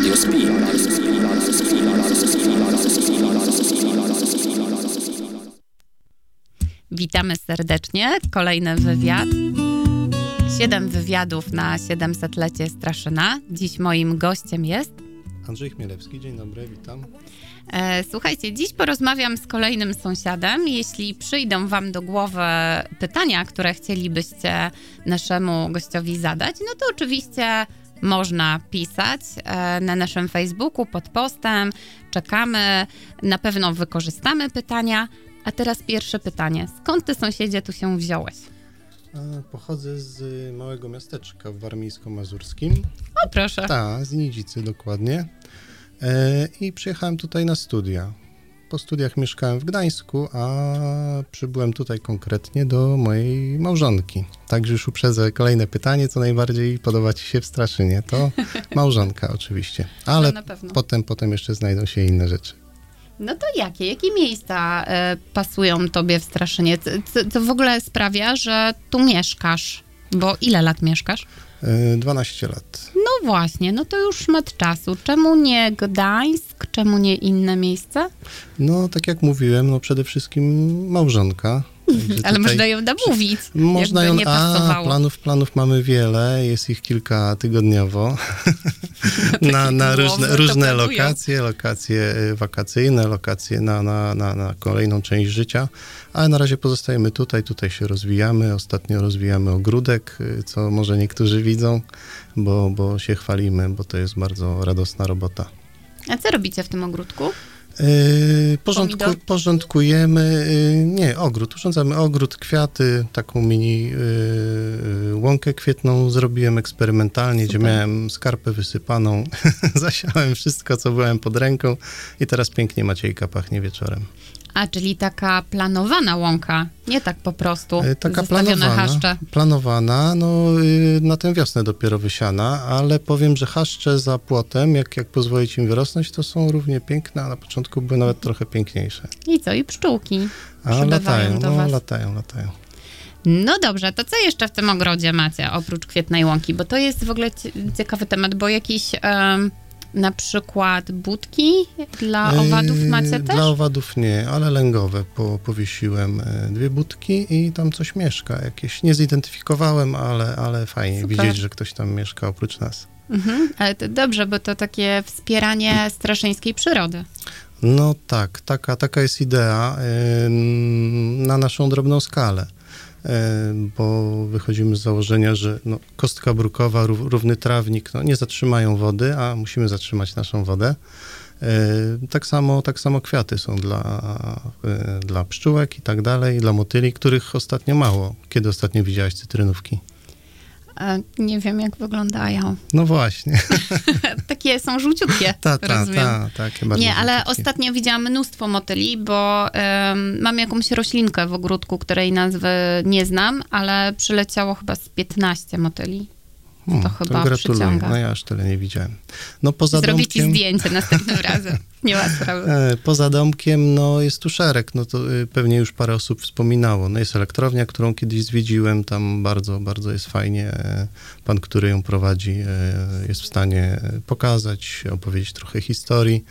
Radio Speed. Witamy serdecznie. Kolejny wywiad. Siedem wywiadów na 700-lecie Straszyna. Dziś moim gościem jest Andrzej Chmielewski, dzień dobry, witam. E, słuchajcie, dziś porozmawiam z kolejnym sąsiadem. Jeśli przyjdą Wam do głowy pytania, które chcielibyście naszemu gościowi zadać, no to oczywiście można pisać e, na naszym Facebooku pod postem. Czekamy, na pewno wykorzystamy pytania. A teraz pierwsze pytanie. Skąd ty sąsiedzie tu się wziąłeś? Pochodzę z małego miasteczka w warmińsko-mazurskim. O, proszę. Tak, z Nidzicy dokładnie. E, I przyjechałem tutaj na studia. Po studiach mieszkałem w Gdańsku, a przybyłem tutaj konkretnie do mojej małżonki. Także już uprzedzę kolejne pytanie, co najbardziej podoba ci się w Straszynie. To małżonka oczywiście, ale No, potem, potem jeszcze znajdą się inne rzeczy. No to jakie? Jakie miejsca e, pasują tobie w Straszynie? Co, co w ogóle sprawia, że tu mieszkasz? Bo ile lat mieszkasz? E, 12 lat. No właśnie, no to już szmat czasu. Czemu nie Gdańsk? Czemu nie inne miejsce? No, tak jak mówiłem, no przede wszystkim małżonka. Ale tutaj można ją namówić. Można ją, nie a planów, planów mamy wiele, jest ich kilka tygodniowo na, na różne, różne lokacje, lokacje y, wakacyjne, lokacje na, na, na, na kolejną część życia, ale na razie pozostajemy tutaj, tutaj się rozwijamy, ostatnio rozwijamy ogródek, y, co może niektórzy widzą, bo, bo się chwalimy, bo to jest bardzo radosna robota. A co robicie w tym ogródku? Yy, porządku, porządkujemy, yy, nie, ogród, urządzamy ogród, kwiaty, taką mini yy, łąkę kwietną zrobiłem eksperymentalnie, gdzie Super. miałem skarpę wysypaną, zasiałem wszystko, co byłem pod ręką i teraz pięknie Maciejka pachnie wieczorem. A, czyli taka planowana łąka, nie tak po prostu Yy, Taka planowana, haszcze. planowana, no yy, na tę wiosnę dopiero wysiana, ale powiem, że haszcze za płotem, jak, jak pozwolić im wyrosnąć, to są równie piękne, a na początku były nawet trochę piękniejsze. I co? I pszczółki A latają, do no was. latają, latają. No dobrze, to co jeszcze w tym ogrodzie macie oprócz kwietnej łąki? Bo to jest w ogóle cie- ciekawy temat, bo jakieś em, na przykład budki dla owadów Yy, macie też? Dla owadów nie, ale lęgowe po, powiesiłem e, dwie budki i tam coś mieszka. Jakieś nie zidentyfikowałem, ale, ale fajnie Super. widzieć, że ktoś tam mieszka oprócz nas. Mhm, ale to dobrze, bo to takie wspieranie straszyńskiej przyrody. No tak, taka, taka jest idea ym, na naszą drobną skalę. Ym, Bo wychodzimy z założenia, że no, kostka brukowa, rów- równy trawnik no, nie zatrzymają wody, a musimy zatrzymać naszą wodę. Ym, Tak samo, tak samo kwiaty są dla, y, dla pszczółek i tak dalej, dla motyli, których ostatnio mało. Kiedy ostatnio widziałaś cytrynówki? E, Nie wiem, jak wyglądają. No właśnie. Takie są żółciutkie, Ta, ta, rozumiem. ta, takie bardzo Nie, ale żółciutkie. ostatnio widziałam mnóstwo motyli, bo em, mam jakąś roślinkę w ogródku, której nazwy nie znam, ale przyleciało chyba z 15 motyli. Hmm, to chyba gratuluję. przyciąga. No ja aż tyle nie widziałem. No poza Zrobię ci domkiem... zdjęcie następnym razem. Nie ma sprawy. E, Poza domkiem, no jest tu szereg, no to y, pewnie już parę osób wspominało. No jest elektrownia, którą kiedyś zwiedziłem, tam bardzo, bardzo jest fajnie. E, Pan, który ją prowadzi, e, jest w stanie pokazać, opowiedzieć trochę historii.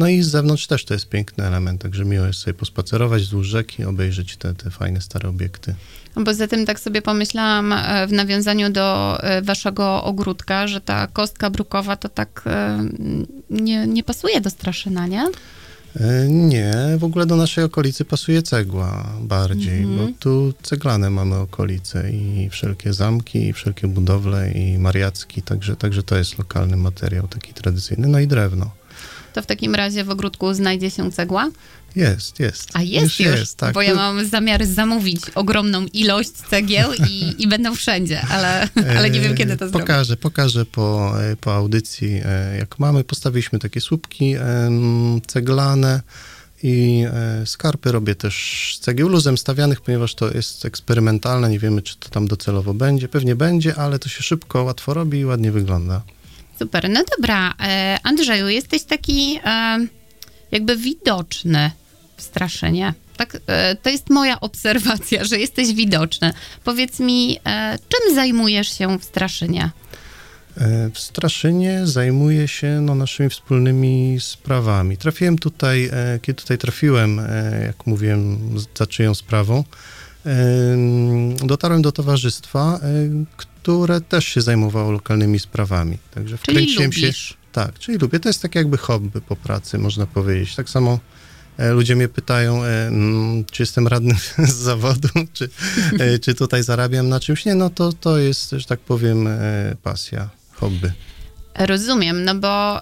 No i z zewnątrz też to jest piękny element, także miło jest sobie pospacerować wzdłuż rzeki, obejrzeć te, te fajne, stare obiekty. A Poza tym tak sobie pomyślałam e, w nawiązaniu do e, waszego ogródka, że ta kostka brukowa to tak e, nie, nie pasuje do Straszyna, nie? Nie, w ogóle do naszej okolicy pasuje cegła bardziej, Mhm. bo tu ceglane mamy okolice i wszelkie zamki, i wszelkie budowle, i mariacki, także, także to jest lokalny materiał taki tradycyjny, no i drewno. To w takim razie w ogródku znajdzie się cegła? Jest, jest. A jest już, tak. bo ja mam zamiar zamówić ogromną ilość cegieł i, i będą wszędzie, ale, ale nie wiem, kiedy to zrobię. Pokażę, pokażę po, po audycji, e, jak mamy. Postawiliśmy takie słupki ceglane i e, skarpy robię też z cegieł luzem stawianych, ponieważ to jest eksperymentalne, nie wiemy, czy to tam docelowo będzie. Pewnie będzie, ale to się szybko, łatwo robi i ładnie wygląda. Super, no dobra. E, Andrzeju, jesteś taki e, jakby widoczny w Straszynie. Tak, e, to jest moja obserwacja, że jesteś widoczny. Powiedz mi, czym zajmujesz się w Straszynie? W Straszynie zajmuję się no, naszymi wspólnymi sprawami. Trafiłem tutaj, kiedy tutaj trafiłem, jak mówiłem, za czyją sprawą, dotarłem do towarzystwa, które też się zajmowało lokalnymi sprawami. Także wkręciłem się. Tak, czyli lubię. To jest tak jakby hobby po pracy, można powiedzieć. Tak samo ludzie mnie pytają, mm, czy jestem radnym z zawodu, czy, czy tutaj zarabiam na czymś. Nie, no to, to jest, że tak powiem, pasja hobby. Rozumiem, no bo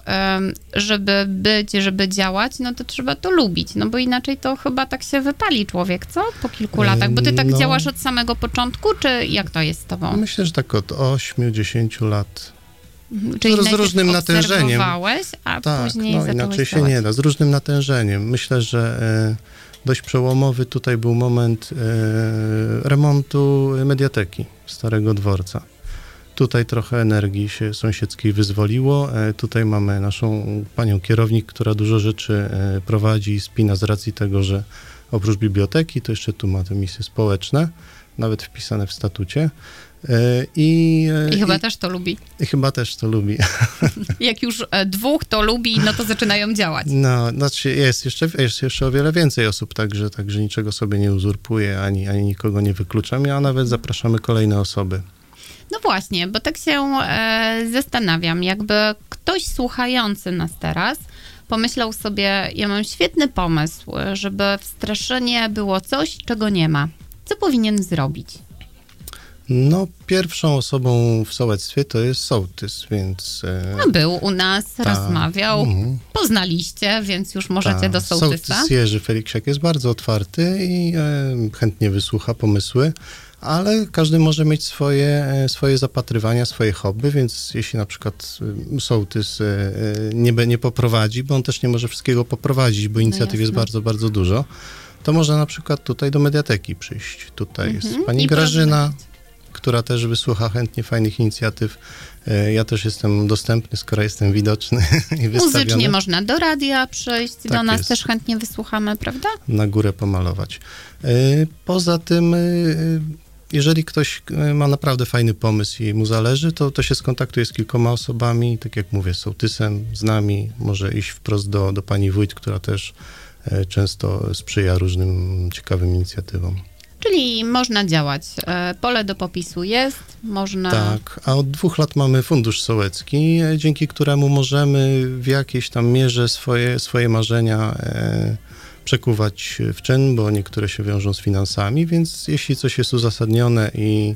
żeby być, żeby działać, no to trzeba to lubić, no bo inaczej to chyba tak się wypali człowiek, co? Po kilku latach, bo ty tak no, działasz od samego początku, czy jak to jest z tobą? Myślę, że tak od 8-10 lat. Mhm, czyli z, z różnym natężeniem. a tak, później no inaczej się nie da, z różnym natężeniem. Myślę, że e, dość przełomowy tutaj był moment e, remontu mediateki Starego Dworca. Tutaj trochę energii się sąsiedzkiej wyzwoliło. E, tutaj mamy naszą panią kierownik, która dużo rzeczy e, prowadzi i spina z racji tego, że oprócz biblioteki, to jeszcze tu ma te misje społeczne, nawet wpisane w statucie. E, I, I chyba i, też to lubi. I chyba też to lubi. Jak już dwóch to lubi, no to zaczynają działać. No, znaczy jest jeszcze, jest jeszcze o wiele więcej osób, także, także niczego sobie nie uzurpuje, ani, ani nikogo nie wykluczamy, a nawet zapraszamy kolejne osoby. No właśnie, bo tak się e, zastanawiam, jakby ktoś słuchający nas teraz pomyślał sobie, ja mam świetny pomysł, żeby w Straszynie było coś, czego nie ma. Co powinien zrobić? No, pierwszą osobą w sołectwie to jest sołtys, więc... E, no, był u nas, ta, rozmawiał, mm, poznaliście, więc już możecie ta, do sołtysa. Sołtys Jerzy Feliksiak jest bardzo otwarty i e, chętnie wysłucha pomysły ale każdy może mieć swoje, e, swoje zapatrywania, swoje hobby, więc jeśli na przykład e, sołtys e, nie, nie poprowadzi, bo on też nie może wszystkiego poprowadzić, bo no inicjatyw no jest bardzo, bardzo dużo, to można na przykład tutaj do mediateki przyjść. Tutaj mhm. jest pani I Grażyna, która też wysłucha chętnie fajnych inicjatyw. Ja też jestem dostępny, skoro jestem widoczny i wystawiony. Muzycznie można do radia przyjść, tak do nas jest. też chętnie wysłuchamy, prawda? Na górę pomalować. Poza tym jeżeli ktoś e, ma naprawdę fajny pomysł i mu zależy, to, to się skontaktuje z kilkoma osobami, tak jak mówię, z sołtysem, z nami, może iść wprost do, do pani wójt, która też e, często sprzyja różnym ciekawym inicjatywom. Czyli można działać. E, pole do popisu jest, można. Tak, a od dwóch lat mamy fundusz sołecki, dzięki któremu możemy w jakiejś tam mierze swoje, swoje marzenia przekuwać w czyn, bo niektóre się wiążą z finansami, więc jeśli coś jest uzasadnione i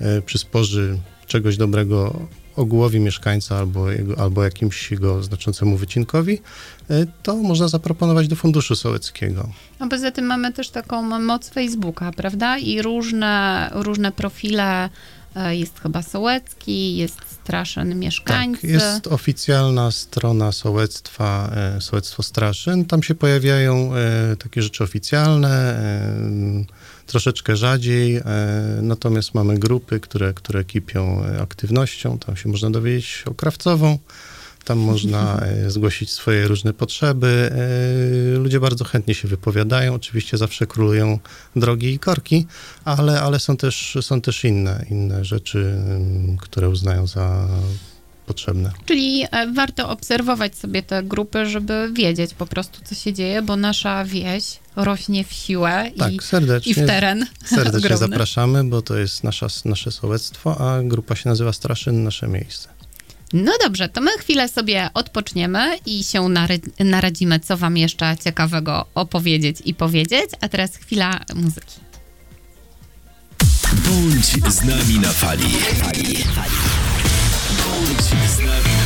e, przysporzy czegoś dobrego ogółowi mieszkańca albo, jego, albo jakimś jego znaczącemu wycinkowi, e, to można zaproponować do funduszu sołeckiego. A poza tym mamy też taką moc Facebooka, prawda? I różne, różne profile jest chyba Sołecki, jest Straszyn Mieszkańcy. Tak, jest oficjalna strona Sołectwa, e, Sołectwo Straszyn. Tam się pojawiają e, takie rzeczy oficjalne, troszeczkę rzadziej, natomiast mamy grupy, które, które kipią aktywnością. Tam się można dowiedzieć o krawcową, tam można e, zgłosić swoje różne potrzeby. E, ludzie bardzo chętnie się wypowiadają. Oczywiście zawsze królują drogi i korki, ale, ale są, też, są też inne, inne rzeczy, które uznają za potrzebne. Czyli e, warto obserwować sobie te grupy, żeby wiedzieć po prostu, co się dzieje, bo nasza wieś rośnie w siłę tak, i, serdecznie, i w teren. Serdecznie zapraszamy, bo to jest nasza, nasze sołectwo, a grupa się nazywa Straszyn, nasze miejsce. No dobrze, to my chwilę sobie odpoczniemy i się naradzimy, co wam jeszcze ciekawego opowiedzieć i powiedzieć. A teraz chwila muzyki. Bądź z nami na fali. Bądź z nami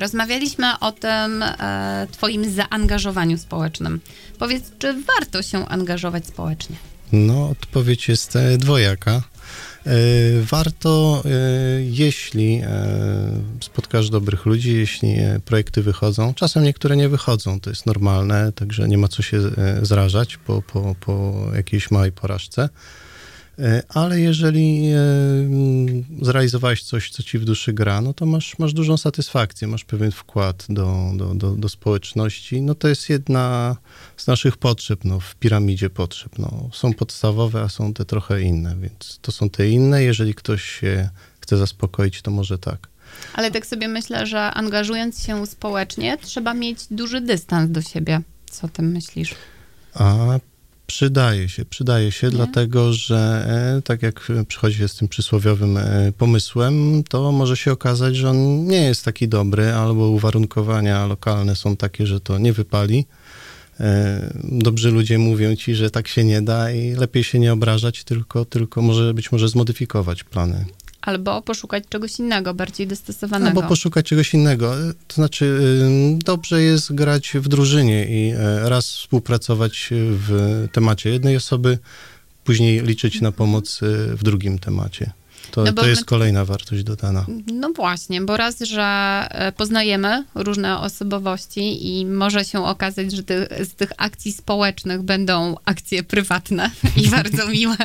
rozmawialiśmy o tym e, twoim zaangażowaniu społecznym. Powiedz, czy warto się angażować społecznie? No, odpowiedź jest e, dwojaka. E, Warto, e, jeśli spotkasz dobrych ludzi, jeśli projekty wychodzą. Czasem niektóre nie wychodzą, to jest normalne, także nie ma co się zrażać po, po, po jakiejś małej porażce. E, Ale jeżeli e, zrealizowałeś coś, co ci w duszy gra, no to masz, masz dużą satysfakcję, masz pewien wkład do, do, do, do społeczności. No to jest jedna z naszych potrzeb, no, w piramidzie potrzeb. No, są podstawowe, a są te trochę inne, więc to są te inne. Jeżeli ktoś się chce zaspokoić, to może tak. Ale tak sobie myślę, że angażując się społecznie, trzeba mieć duży dystans do siebie. Co o tym myślisz? A przydaje się, przydaje się, dlatego że e, tak jak przychodzi się z tym przysłowiowym e, pomysłem, to może się okazać, że on nie jest taki dobry, albo uwarunkowania lokalne są takie, że to nie wypali. E, Dobrzy ludzie mówią ci, że tak się nie da i lepiej się nie obrażać, tylko, tylko może być może zmodyfikować plany. Albo poszukać czegoś innego, bardziej dostosowanego. Albo poszukać czegoś innego. To znaczy, dobrze jest grać w drużynie i e, raz współpracować w temacie jednej osoby, później liczyć na pomoc y, w drugim temacie. To, No to jest my- kolejna wartość dodana. No właśnie, bo raz, że e, poznajemy różne osobowości i może się okazać, że ty, z tych akcji społecznych będą akcje prywatne i bardzo miłe,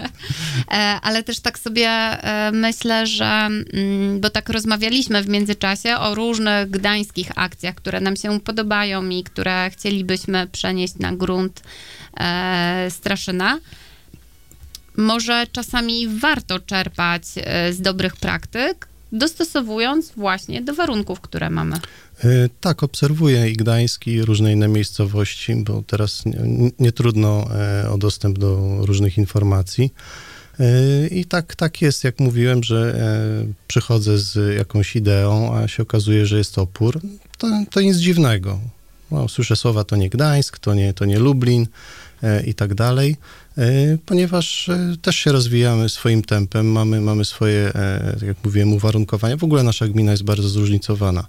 E, ale też tak sobie e, myślę, że, mm, bo tak rozmawialiśmy w międzyczasie o różnych gdańskich akcjach, które nam się podobają i które chcielibyśmy przenieść na grunt Straszyna może czasami warto czerpać e, z dobrych praktyk, dostosowując właśnie do warunków, które mamy. Y, Tak, obserwuję i Gdańsk, i różne inne miejscowości, bo teraz nie, nie trudno e, o dostęp do różnych informacji. I tak, tak jest, jak mówiłem, że e, przychodzę z jakąś ideą, a się okazuje, że jest opór. To, to nic dziwnego. No, słyszę słowa, to nie Gdańsk, to nie, to nie Lublin e, i tak dalej, e, ponieważ e, też się rozwijamy swoim tempem, mamy, mamy swoje, e, tak jak mówiłem, uwarunkowania. W ogóle nasza gmina jest bardzo zróżnicowana.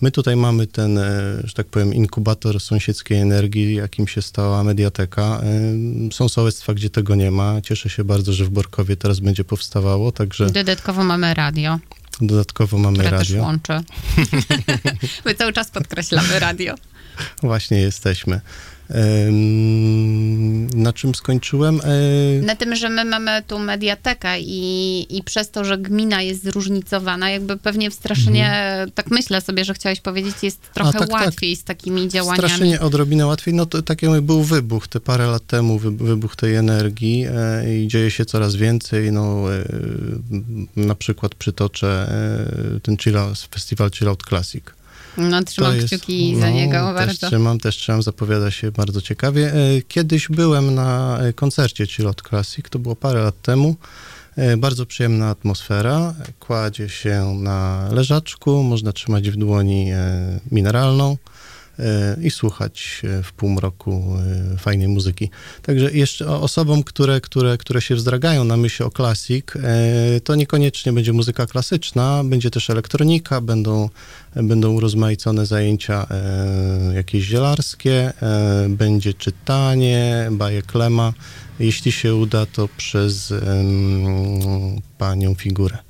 My tutaj mamy ten, e, że tak powiem, inkubator sąsiedzkiej energii, jakim się stała mediateka. E, Są sołectwa, gdzie tego nie ma. Cieszę się bardzo, że w Borkowie teraz będzie powstawało, także Dodatkowo mamy radio, dodatkowo mamy które też radio. łączy. My cały czas podkreślamy radio. Właśnie jesteśmy. Na czym skończyłem? E, Na tym, że my mamy tu mediatekę i, i przez to, że gmina jest zróżnicowana, jakby pewnie w Straszynie, tak myślę sobie, że chciałeś powiedzieć, jest trochę tak, tak. łatwiej z takimi działaniami. Strasznie odrobinę łatwiej. No to tak jakby był wybuch, te parę lat temu wy, wybuch tej energii e, i dzieje się coraz więcej. No, e, na przykład przytoczę ten chill out, festiwal Chill Out Classic. No, trzymam jest- kciuki za no, niego też bardzo. Trzymam, też trzymam, zapowiada się bardzo ciekawie. E, Kiedyś byłem na e, koncercie Chill Out Classic, to było parę lat temu. E, Bardzo przyjemna atmosfera. Kładzie się na leżaczku, można trzymać w dłoni mineralną i słuchać e, w półmroku e, fajnej muzyki. Także jeszcze osobom, które, które, które się wzdragają na myśl o klasik, e, to niekoniecznie będzie muzyka klasyczna, będzie też elektronika, będą, będą urozmaicone zajęcia jakieś zielarskie, będzie czytanie, bajek Klema. Jeśli się uda, to przez panią figurę.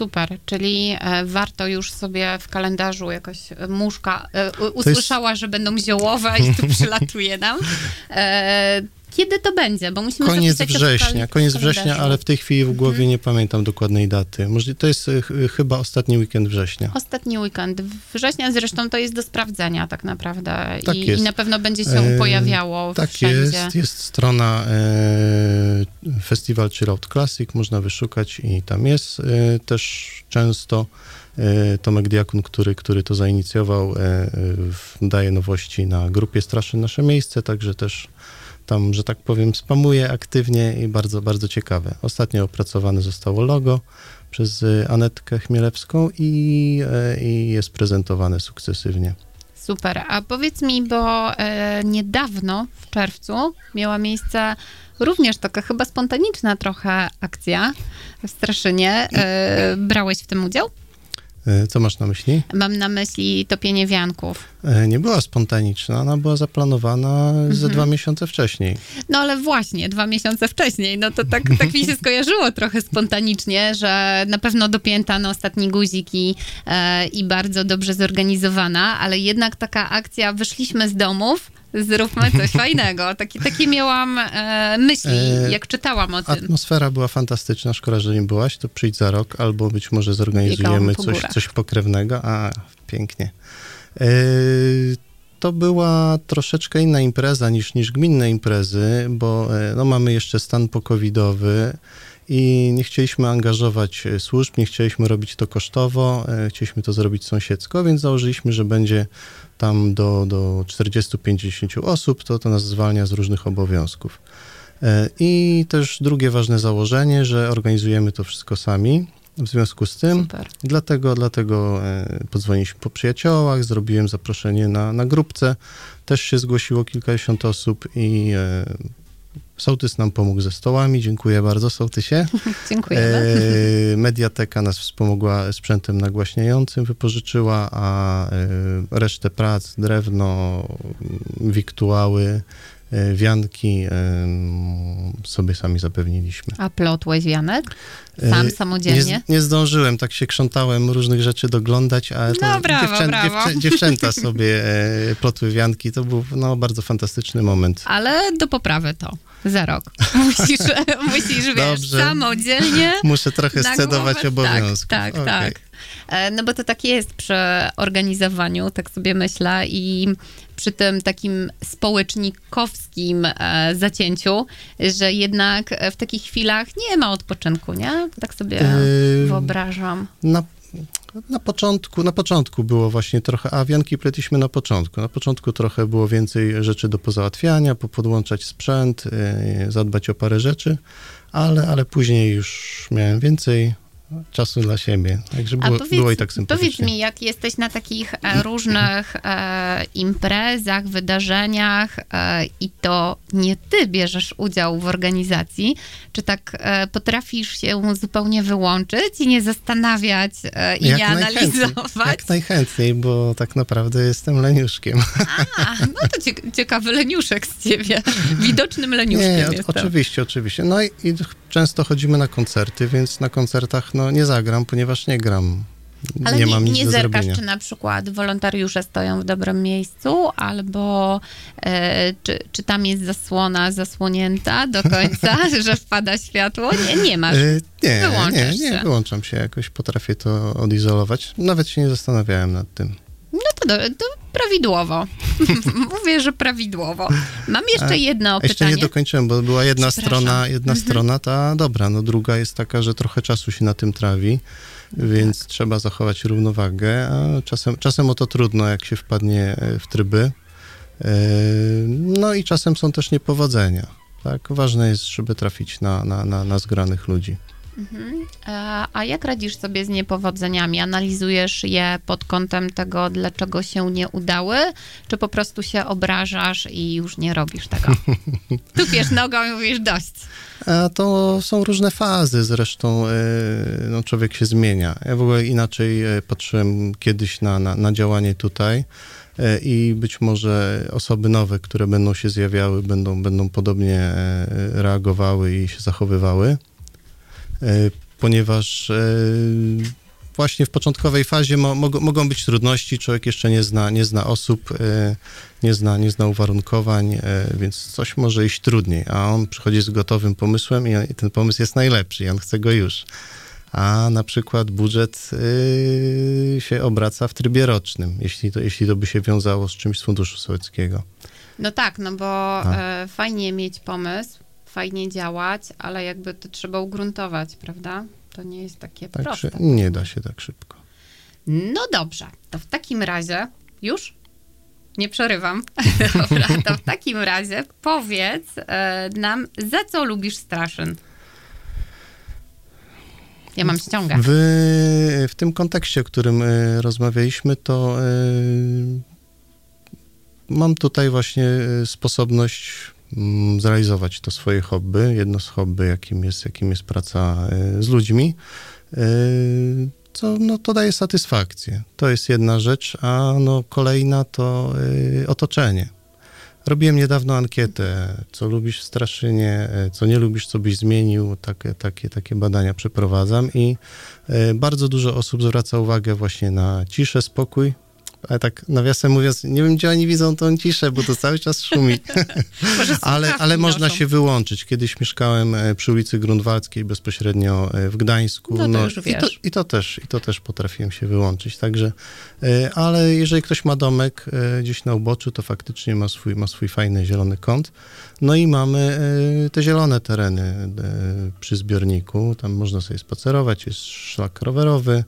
Super, czyli e, warto już sobie w kalendarzu jakoś e, muszka e, usłyszała, że będą ziołowe i tu przylatuje nam. E, kiedy to będzie? Bo musimy Koniec września, koniec września, ale w tej chwili w głowie nie pamiętam dokładnej daty. Możli- To jest e, ch- chyba ostatni weekend września. Ostatni weekend września zresztą to jest do sprawdzenia tak naprawdę Tak I, i na pewno będzie się E, pojawiało Tak wszędzie. jest, jest strona e, Festiwal Chill Out Classic, można wyszukać i tam jest e, też często e, Tomek Diakun, który, który to zainicjował, e, e, daje nowości na grupie Straszy Nasze Miejsce, także też tam, że tak powiem, spamuje aktywnie i bardzo, bardzo ciekawe. Ostatnio opracowane zostało logo przez e, Anetkę Chmielewską i, e, i jest prezentowane sukcesywnie. Super. A powiedz mi, bo e, niedawno, w czerwcu, miała miejsce również taka chyba spontaniczna trochę akcja w Straszynie. E, brałeś w tym udział? E, Co masz na myśli? Mam na myśli topienie wianków. E, Nie była spontaniczna, ona była zaplanowana ze dwa miesiące wcześniej. No ale właśnie, dwa miesiące wcześniej, no to tak, tak mi się skojarzyło trochę spontanicznie, że na pewno dopięta na ostatni guzik i, e, i bardzo dobrze zorganizowana, ale jednak taka akcja, wyszliśmy z domów, zróbmy coś fajnego. Takie, takie miałam e, myśli, E, jak czytałam o tym. Atmosfera była fantastyczna, szkoda, że nie byłaś, to przyjdź za rok, albo być może zorganizujemy coś, coś pokrewnego. A, pięknie. E, To była troszeczkę inna impreza niż, niż gminne imprezy, bo e, no, mamy jeszcze stan pokowidowy i nie chcieliśmy angażować e, służb, nie chcieliśmy robić to kosztowo, chcieliśmy to zrobić sąsiedzko, więc założyliśmy, że będzie tam do, do 40-50 osób, to, to nas zwalnia z różnych obowiązków. I też drugie ważne założenie, że organizujemy to wszystko sami. W związku z tym, Super. dlatego, dlatego e, podzwoniliśmy po przyjaciołach, zrobiłem zaproszenie na, na grupce. Też się zgłosiło kilkadziesiąt osób i e, sołtys nam pomógł ze stołami. Dziękuję bardzo, sołtysie. Dziękujemy. E, Mediateka nas wspomogła sprzętem nagłaśniającym, wypożyczyła, a e, resztę prac, drewno, wiktuały, e, wianki sobie sami zapewniliśmy. A plotłeś wianek? Sam, E, samodzielnie? Nie, nie zdążyłem, tak się krzątałem różnych rzeczy doglądać, ale No, brawo, dziewczę, brawo. Dziewczę, dziewczęta sobie e, plotły wianki. To był no, bardzo fantastyczny moment. Ale do poprawy to. Za rok. Musisz, musisz wiesz, Dobrze. samodzielnie Muszę trochę scedować głowę. obowiązków. Tak, tak, Okej. tak. E, No bo to tak jest przy organizowaniu, tak sobie myślę, i przy tym takim społecznikowskim e, zacięciu, że jednak w takich chwilach nie ma odpoczynku, nie? Tak sobie Yy, wyobrażam. Na, na, początku, na początku było właśnie trochę, a wianki pletliśmy na początku. Na początku trochę było więcej rzeczy do pozałatwiania, popodłączać sprzęt, yy, zadbać o parę rzeczy, ale, ale później już miałem więcej czasu dla siebie. Także było, było i tak sympatycznie. powiedz mi, jak jesteś na takich e, różnych e, imprezach, wydarzeniach e, i to nie ty bierzesz udział w organizacji, czy tak e, potrafisz się zupełnie wyłączyć i nie zastanawiać e, i nie najchętniej, analizować? Jak najchętniej, bo tak naprawdę jestem leniuszkiem. A, no to cie- ciekawy leniuszek z ciebie. Widocznym leniuszkiem Nie, oczywiście, oczywiście. No i, i często chodzimy na koncerty, więc na koncertach no, nie zagram, ponieważ nie gram. Ale nie, nie, mam nic nie do zerkasz, zrobienia. czy na przykład wolontariusze stoją w dobrym miejscu, albo e, czy, czy tam jest zasłona zasłonięta do końca, że wpada światło? Nie, nie masz. Y, nie, nie, Wyłączasz nie, się. wyłączam się jakoś, potrafię to odizolować. Nawet się nie zastanawiałem nad tym. No to, do, to prawidłowo. Mówię, że prawidłowo. Mam jeszcze A- jedno A jeszcze pytanie. nie dokończyłem, bo była jedna strona, jedna strona ta dobra, no druga jest taka, że trochę czasu się na tym trawi, więc trzeba zachować równowagę, a czasem, czasem o to trudno, jak się wpadnie e, w tryby. E, No i czasem są też niepowodzenia. Tak? Ważne jest, żeby trafić na, na, na, na zgranych ludzi. A, a jak radzisz sobie z niepowodzeniami? Analizujesz je pod kątem tego, dlaczego się nie udały, czy po prostu się obrażasz i już nie robisz tego? Tupiesz nogą i mówisz dość. A to są różne fazy, zresztą e, no, człowiek się zmienia. Ja w ogóle inaczej e, patrzyłem kiedyś na, na, na działanie tutaj e, i być może osoby nowe, które będą się zjawiały, będą, będą podobnie e, reagowały i się zachowywały, e, ponieważ e, właśnie w początkowej fazie mo, mogą, mogą być trudności, człowiek jeszcze nie zna, nie zna osób, e, nie zna, nie zna uwarunkowań, e, więc coś może iść trudniej, a on przychodzi z gotowym pomysłem i, ten pomysł jest najlepszy on chce go już. A na przykład budżet się obraca w trybie rocznym, jeśli to, jeśli to by się wiązało z czymś z Funduszu Sowieckiego. No tak, no bo e, fajnie mieć pomysł, fajnie działać, ale jakby to trzeba ugruntować, prawda? To nie jest takie Także proste. nie da się tak szybko. No dobrze, to w takim razie już? Nie przerywam. Dobra, to w takim razie powiedz e, nam, za co lubisz Straszyn? Ja mam ściągę. W, w tym kontekście, o którym y, rozmawialiśmy, to y, mam tutaj właśnie sposobność zrealizować to swoje hobby. Jedno z hobby, jakim jest, jakim jest praca y, z ludźmi, y, co no, to daje satysfakcję. To jest jedna rzecz, a no, kolejna to y, otoczenie. Robiłem niedawno ankietę, co lubisz w Straszynie, e, co nie lubisz, co byś zmienił. Takie, takie, takie badania przeprowadzam i e, bardzo dużo osób zwraca uwagę właśnie na ciszę, spokój. Ale tak nawiasem mówiąc, nie wiem, gdzie oni widzą tą ciszę, bo to cały czas szumi. Ale, ale można noszą. się wyłączyć. Kiedyś mieszkałem e, przy ulicy Grunwaldzkiej, bezpośrednio e, w Gdańsku. No już i, to, i, to też, I to też potrafiłem się wyłączyć. Także, e, ale jeżeli ktoś ma domek gdzieś na uboczu, to faktycznie ma swój, ma swój fajny zielony kąt. No i mamy te zielone tereny przy zbiorniku. Tam można sobie spacerować, jest szlak rowerowy.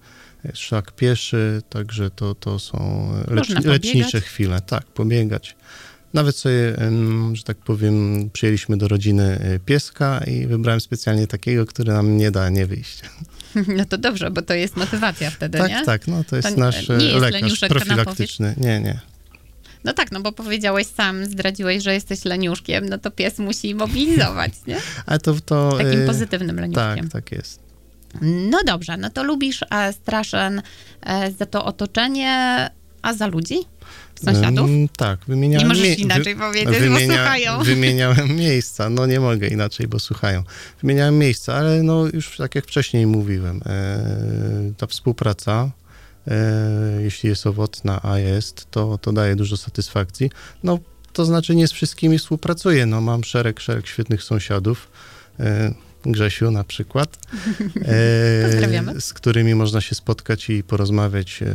Szlak pieszy, także to, to są pobiegać. lecznicze chwile. Tak, pobiegać. Nawet sobie, że tak powiem, przyjęliśmy do rodziny e, pieska i wybrałem specjalnie takiego, który nam nie da nie wyjść. No to dobrze, bo to jest motywacja wtedy, tak, nie? tak, no to jest To nasz e, nie jest lekarz profilaktyczny. Nie, nie. No tak, no bo powiedziałeś sam, zdradziłeś, że jesteś leniuszkiem, no to pies musi mobilizować, nie? Ale to, to Takim e, pozytywnym leniuszkiem. Tak, tak jest. No dobrze, no to lubisz e, Straszyn e, za to otoczenie, A za ludzi? Sąsiadów? Tak, wymieniałem... Nie możesz inaczej powiedzieć, bo słuchają. Wymieniałem miejsca, no nie mogę inaczej, bo słuchają. Wymieniałem miejsca, ale no już tak jak wcześniej mówiłem, e, ta współpraca, e, jeśli jest owocna, a jest, to, to daje dużo satysfakcji. No to znaczy nie z wszystkimi współpracuję, no mam szereg, szereg świetnych sąsiadów, e, Grzesiu na przykład, e, z którymi można się spotkać i porozmawiać, e,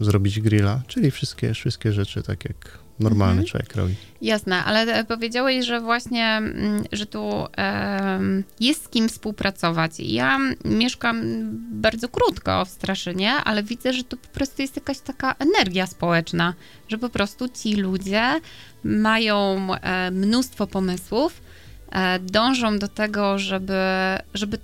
zrobić grilla, czyli wszystkie, wszystkie rzeczy tak jak normalny Mhm. człowiek robi. Jasne, ale e, powiedziałeś, że właśnie, mm, że tu em, jest z kim współpracować. Ja mieszkam bardzo krótko w Straszynie, ale widzę, że tu po prostu jest jakaś taka energia społeczna, że po prostu ci ludzie mają e, mnóstwo pomysłów, e, dążą do tego, żeby, żeby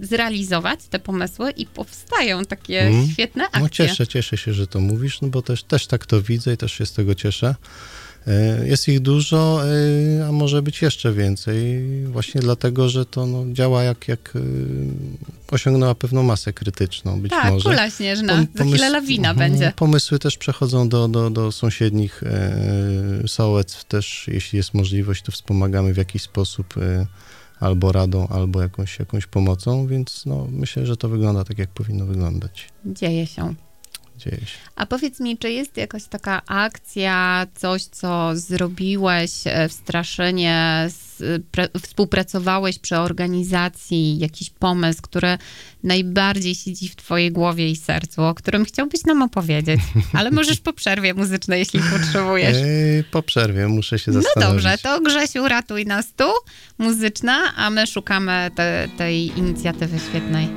zrealizować te pomysły i powstają takie Mhm. świetne akcje. No cieszę, cieszę się, że to mówisz, no bo też, też tak to widzę i też się z tego cieszę. E, Jest ich dużo, e, a może być jeszcze więcej, właśnie dlatego, że to no, działa jak, jak e, osiągnęła pewną masę krytyczną być tak, może. kula śnieżna, Pom- za chwilę pomysł- lawina mhm, będzie. Pomysły też przechodzą do, do, do sąsiednich sołectw też, jeśli jest możliwość, to wspomagamy w jakiś sposób albo radą, albo jakąś, jakąś pomocą, więc no, myślę, że to wygląda tak, jak powinno wyglądać. Dzieje się. Dzieje się. A powiedz mi, czy jest jakaś taka akcja, coś, co zrobiłeś e, w Straszynie, współpracowałeś przy organizacji, jakiś pomysł, który najbardziej siedzi w twojej głowie i sercu, o którym chciałbyś nam opowiedzieć, ale możesz po przerwie muzycznej, jeśli potrzebujesz. Po przerwie muszę się No zastanowić. dobrze, to Grzesiu, ratuj nas tu, muzyczna, a my szukamy te, tej inicjatywy świetnej.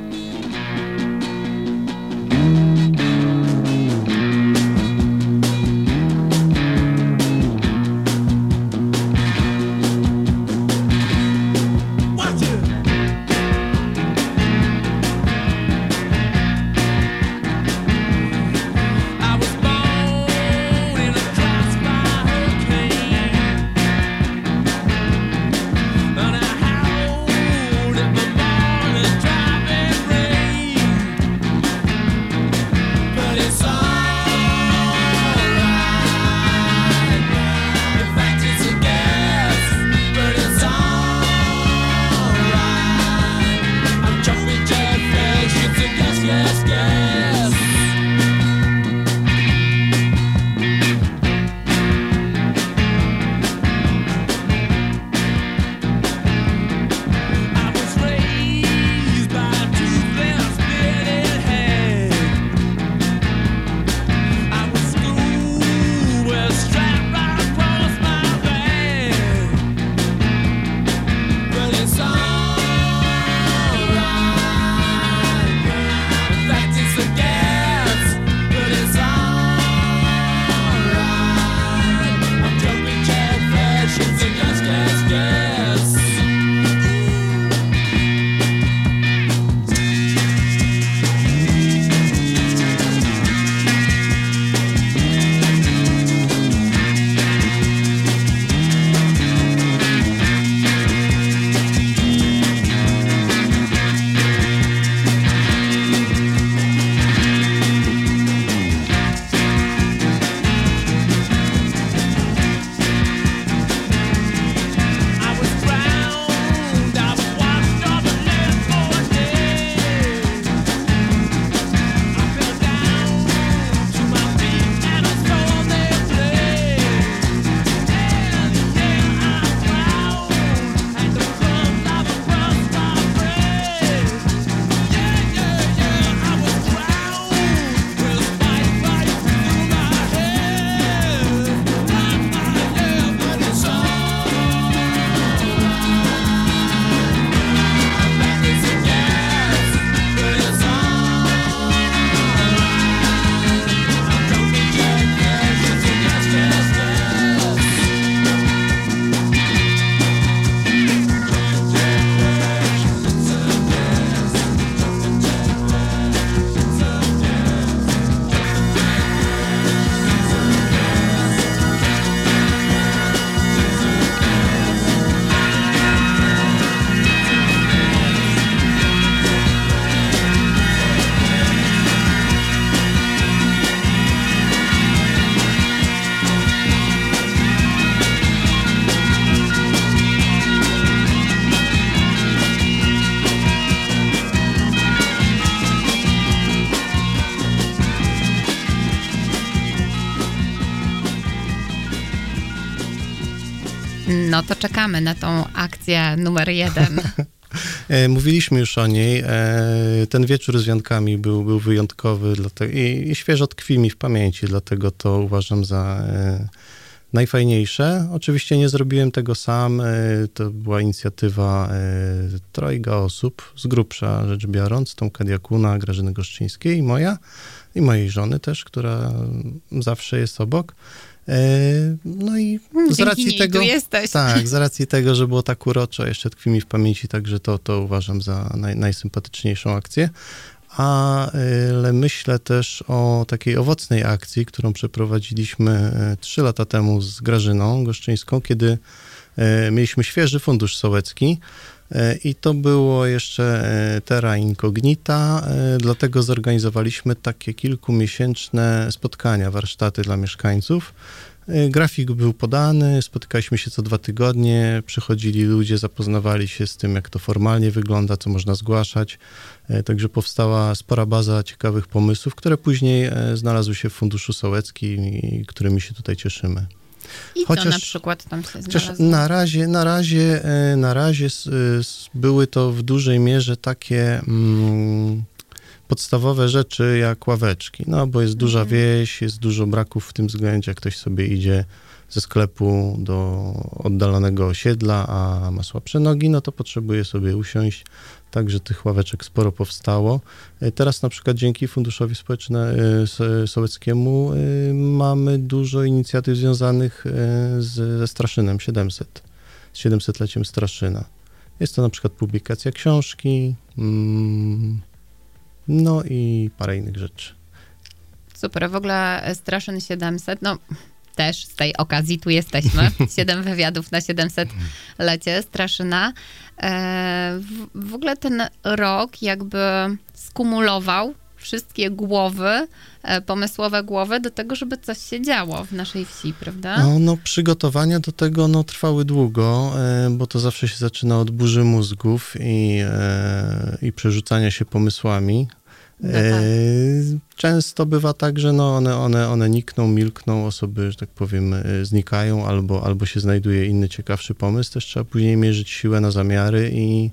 No to czekamy na tą akcję numer jeden. E, Mówiliśmy już o niej. E, Ten wieczór z wiankami był, był wyjątkowy dlatego, i, i świeżo tkwi mi w pamięci, dlatego to uważam za e, najfajniejsze. Oczywiście nie zrobiłem tego sam. To była inicjatywa trojga osób, z grubsza rzecz biorąc, Tomka Diakuna, Grażyny Goszczyńskiej i moja, i mojej żony też, która zawsze jest obok. E, No i z Dzięki racji tego... Tak, z racji tego, że było tak uroczo, jeszcze tkwi mi w pamięci, także to, to uważam za naj, najsympatyczniejszą akcję. Ale myślę też o takiej owocnej akcji, którą przeprowadziliśmy y, trzy lata temu z Grażyną Goszczyńską, kiedy mieliśmy świeży fundusz sołecki. Y, I to było jeszcze y, terra incognita, y, dlatego zorganizowaliśmy takie kilkumiesięczne spotkania, warsztaty dla mieszkańców. Grafik był podany, spotykaliśmy się co dwa tygodnie, przychodzili ludzie, zapoznawali się z tym, jak to formalnie wygląda, co można zgłaszać. E, Także powstała spora baza ciekawych pomysłów, które później e, znalazły się w Funduszu Sołeckim i którymi się tutaj cieszymy. I Chociaż- co na przykład tam się Chociaż znalazło? na razie, na razie, e, na razie s- były to w dużej mierze takie mm, podstawowe rzeczy jak ławeczki, no bo jest duża wieś, jest dużo braków w tym względzie, jak ktoś sobie idzie ze sklepu do oddalonego osiedla, a ma słabsze nogi, no to potrzebuje sobie usiąść. Także tych ławeczek sporo powstało. E, Teraz na przykład dzięki Funduszowi Społeczne, e, So- Sołeckiemu e, mamy dużo inicjatyw związanych e, z, ze Straszynem 700, z 700-leciem Straszyna. Jest to na przykład publikacja książki, mm, no i parę innych rzeczy. Super, w ogóle Straszyn 700, no też z tej okazji tu jesteśmy. Siedem wywiadów na 700 lecie Straszyna. E, w, ogóle ten rok jakby skumulował wszystkie głowy, e, pomysłowe głowy do tego, żeby coś się działo w naszej wsi, prawda? No, no przygotowania do tego no, trwały długo, e, bo to zawsze się zaczyna od burzy mózgów i, i przerzucania się pomysłami. No E, tak. Często bywa tak, że no one, one, one nikną, milkną, osoby, że tak powiem, e, znikają albo, albo się znajduje inny, ciekawszy pomysł. Też trzeba później mierzyć siłę na zamiary i,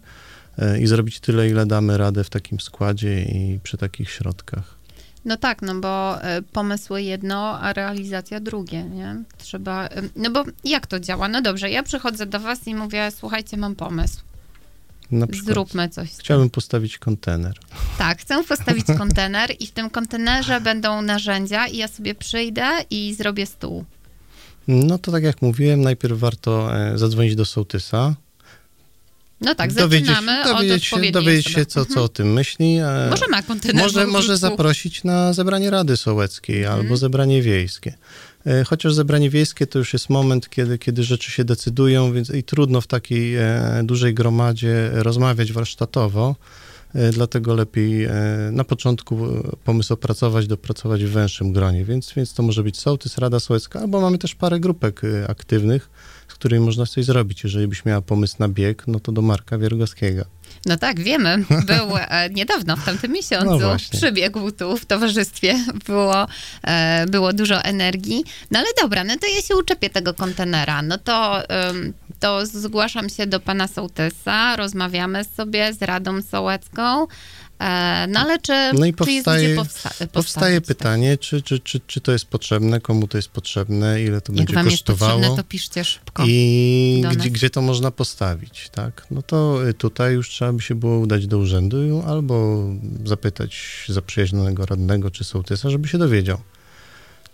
e, i zrobić tyle, ile damy radę w takim składzie i przy takich środkach. No tak, no bo pomysły jedno, a realizacja drugie, nie? Trzeba, no bo jak to działa? No dobrze, ja przychodzę do was i mówię, słuchajcie, mam pomysł, Na przykład zróbmy coś. chciałbym postawić kontener. Tak, chcę postawić kontener i w tym kontenerze będą narzędzia i ja sobie przyjdę i zrobię stół. No to tak jak mówiłem, najpierw warto e, zadzwonić do sołtysa, No tak, dowiedzieć, zaczynamy od dowiedzieć, się, odpowiedniej dowiedzieć się, co, co o tym myśli. e, Może ma kontener może, może zaprosić na zebranie Rady Sołeckiej Mhm. albo zebranie wiejskie. E, Chociaż zebranie wiejskie to już jest moment, kiedy, kiedy rzeczy się decydują, więc i trudno w takiej e, dużej gromadzie rozmawiać warsztatowo. E, Dlatego lepiej na początku pomysł opracować, dopracować w węższym gronie, więc, więc to może być sołtys, Rada Sołecka, albo mamy też parę grupek aktywnych, z którymi można coś zrobić. Jeżeli byś miała pomysł na bieg, no to do Marka Wiergowskiego. No tak, wiemy. Był e, niedawno, w tamtym miesiącu, No przybiegł tu w towarzystwie. Było, e, było dużo energii. No ale dobra, no to ja się uczepię tego kontenera. No to, ym, to zgłaszam się do pana sołtysa, rozmawiamy sobie z Radą Sołecką. E, no ale czy, No i czy jest powstaje, gdzie powsta- powstaje pytanie, czy, czy, czy, czy to jest potrzebne, komu to jest potrzebne, ile to Jak będzie wam jest kosztowało potrzebne, to piszcie szybko. i nas. gdzie, gdzie to można postawić, tak? No to y, tutaj już trzeba by się było udać do urzędu albo zapytać zaprzyjaźnionego radnego czy sołtysa, żeby się dowiedział,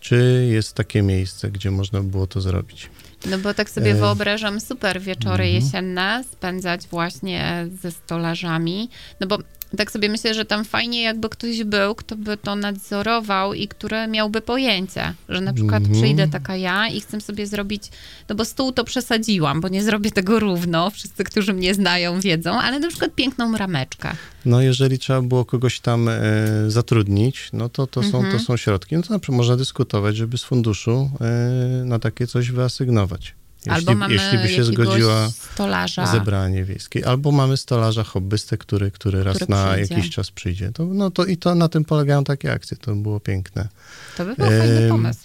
czy jest takie miejsce, gdzie można było to zrobić. No bo tak sobie E, wyobrażam super wieczory mhm. jesienne spędzać właśnie ze stolarzami. No bo tak sobie myślę, że tam fajnie jakby ktoś był, kto by to nadzorował i który miałby pojęcie, że na przykład Mhm. przyjdę taka ja i chcę sobie zrobić, no bo stół to przesadziłam, bo nie zrobię tego równo, wszyscy, którzy mnie znają, wiedzą, ale na przykład piękną rameczkę. No jeżeli trzeba było kogoś tam e, zatrudnić, no to to, są, Mhm. to są środki. No to na przykład można dyskutować, żeby z funduszu e, na takie coś wyasygnować. Jeśli, Albo mamy jeśli by się zgodziła stolarza. zebranie wiejskie. Albo mamy stolarza hobbystę, który, który raz Który na jakiś czas przyjdzie. To, no to i to na tym polegają takie akcje. To było piękne. To by był fajny Em, pomysł.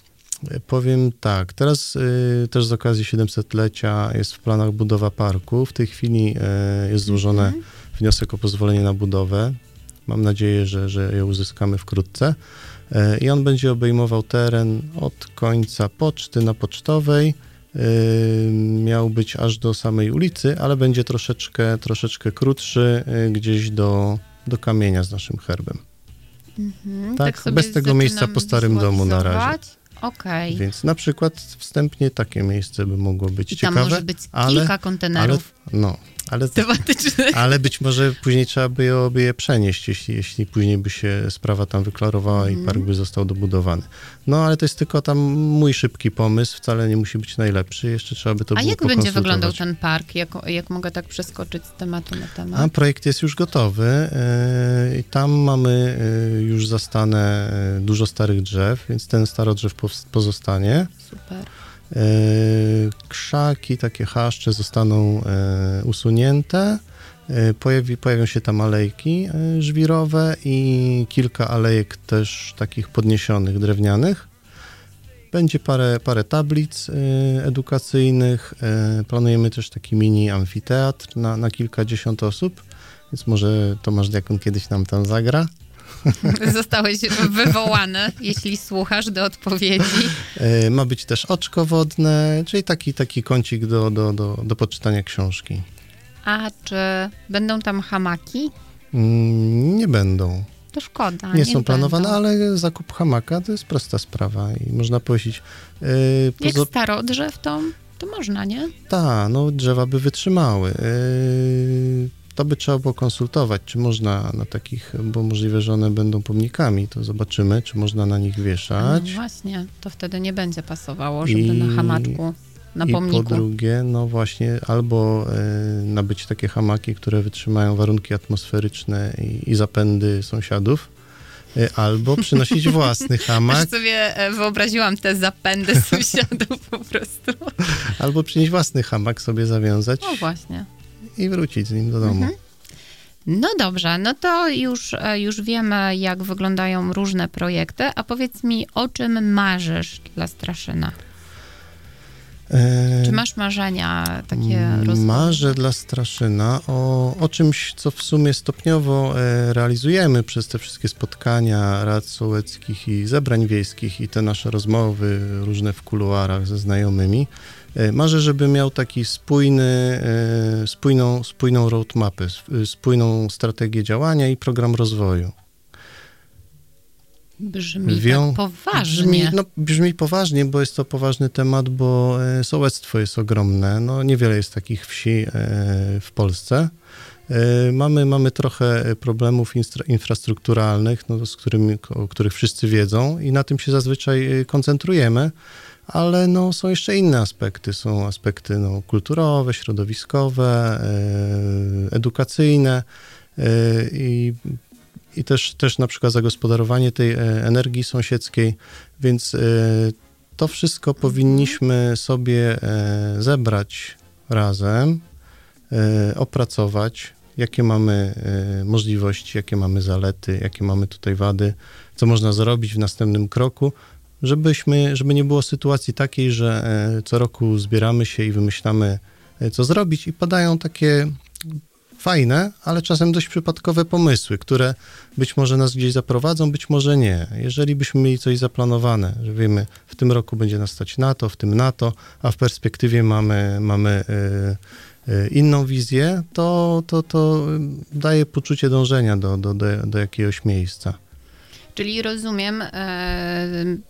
Powiem tak, teraz y, też z okazji 700-lecia jest w planach budowa parku. W tej chwili y, jest złożony Mhm. wniosek o pozwolenie na budowę. Mam nadzieję, że, że je uzyskamy wkrótce. Y, I on będzie obejmował teren od końca poczty na pocztowej. Miał być aż do samej ulicy, ale będzie troszeczkę, troszeczkę krótszy, y, gdzieś do, do kamienia z naszym herbem. Mhm, Tak, sobie bez tego miejsca po starym domu na razie. Okej. Więc na przykład wstępnie takie miejsce by mogło być I tam ciekawe. może być ale, kilka ale, kontenerów no, ale, tematycznych. ale być może później trzeba by je, by je przenieść, jeśli, jeśli później by się sprawa tam wyklarowała Mhm. i park by został dobudowany. No ale to jest tylko tam mój szybki pomysł, wcale nie musi być najlepszy, jeszcze trzeba by to A jak będzie wyglądał ten park? Jak, jak mogę tak przeskoczyć z tematu na temat? A projekt jest już gotowy yy, i tam mamy yy, już zastane yy, dużo starych drzew, więc ten starodrzew pows- pozostanie. Super. E, Krzaki, takie chaszcze zostaną e, usunięte. E, Pojawi, pojawią się tam alejki żwirowe i kilka alejek też takich podniesionych, drewnianych. Będzie parę, parę tablic edukacyjnych. Planujemy też taki mini amfiteatr na, na kilkadziesiąt osób, więc może Tomasz Diakon kiedyś nam tam zagra. Zostałeś wywołany, jeśli słuchasz do odpowiedzi. E, Ma być też oczko wodne, czyli taki, taki kącik do, do, do, do poczytania książki. A czy będą tam hamaki? Mm, Nie będą. To szkoda. Nie są planowane, będą. ale zakup hamaka to jest prosta sprawa i można powiedzieć. Yy, Jak pozo- starodrzew, to, to można, nie? Ta, no drzewa by wytrzymały. Yy, to by trzeba było konsultować, czy można na takich, bo możliwe, że one będą pomnikami, to zobaczymy, czy można na nich No wieszać. właśnie, to wtedy nie będzie pasowało, żeby I- na hamaczku, na I pomniku. po drugie, no właśnie, albo y, nabyć takie hamaki, które wytrzymają warunki atmosferyczne i, i zapędy sąsiadów, y, albo przynosić własny Aż hamak, sobie e, wyobraziłam te zapędy sąsiadów po prostu. albo przynieść własny hamak sobie zawiązać O właśnie. I wrócić z nim do domu. Mhm. No dobrze, no to już, e, już wiemy, jak wyglądają różne projekty, a powiedz mi, o czym marzysz dla Straszyna? E, Czy masz marzenia takie rozwojowe? Marzę dla Straszyna o, o czymś, co w sumie stopniowo e, realizujemy przez te wszystkie spotkania rad sołeckich i zebrań wiejskich i te nasze rozmowy różne w kuluarach ze znajomymi. E, marzę, żeby miał taki spójny, e, spójną, spójną roadmapę, sp- spójną strategię działania i program rozwoju. Brzmi Wią- tak poważnie. Brzmi, no, brzmi poważnie, bo jest to poważny temat, bo e, sołectwo jest ogromne. No, niewiele jest takich wsi e, w Polsce. E, mamy, mamy trochę problemów infrastrukturalnych, no, z którymi, o których wszyscy wiedzą i na tym się zazwyczaj e, koncentrujemy, ale no, są jeszcze inne aspekty. Są aspekty no, kulturowe, środowiskowe, e, edukacyjne e, i i też, też na przykład zagospodarowanie tej e, energii sąsiedzkiej, więc to wszystko powinniśmy sobie zebrać razem, opracować, jakie mamy możliwości, jakie mamy zalety, jakie mamy tutaj wady, co można zrobić w następnym kroku, żebyśmy, żeby nie było sytuacji takiej, że e, co roku zbieramy się i wymyślamy, e, co zrobić i padają takie fajne, ale czasem dość przypadkowe pomysły, które być może nas gdzieś zaprowadzą, być może nie. Jeżeli byśmy mieli coś zaplanowane, że wiemy, w tym roku będzie nas stać na to, w tym na to, a w perspektywie mamy, mamy y, inną wizję, to, to, to daje poczucie dążenia do, do, do, do jakiegoś miejsca. Czyli rozumiem, e,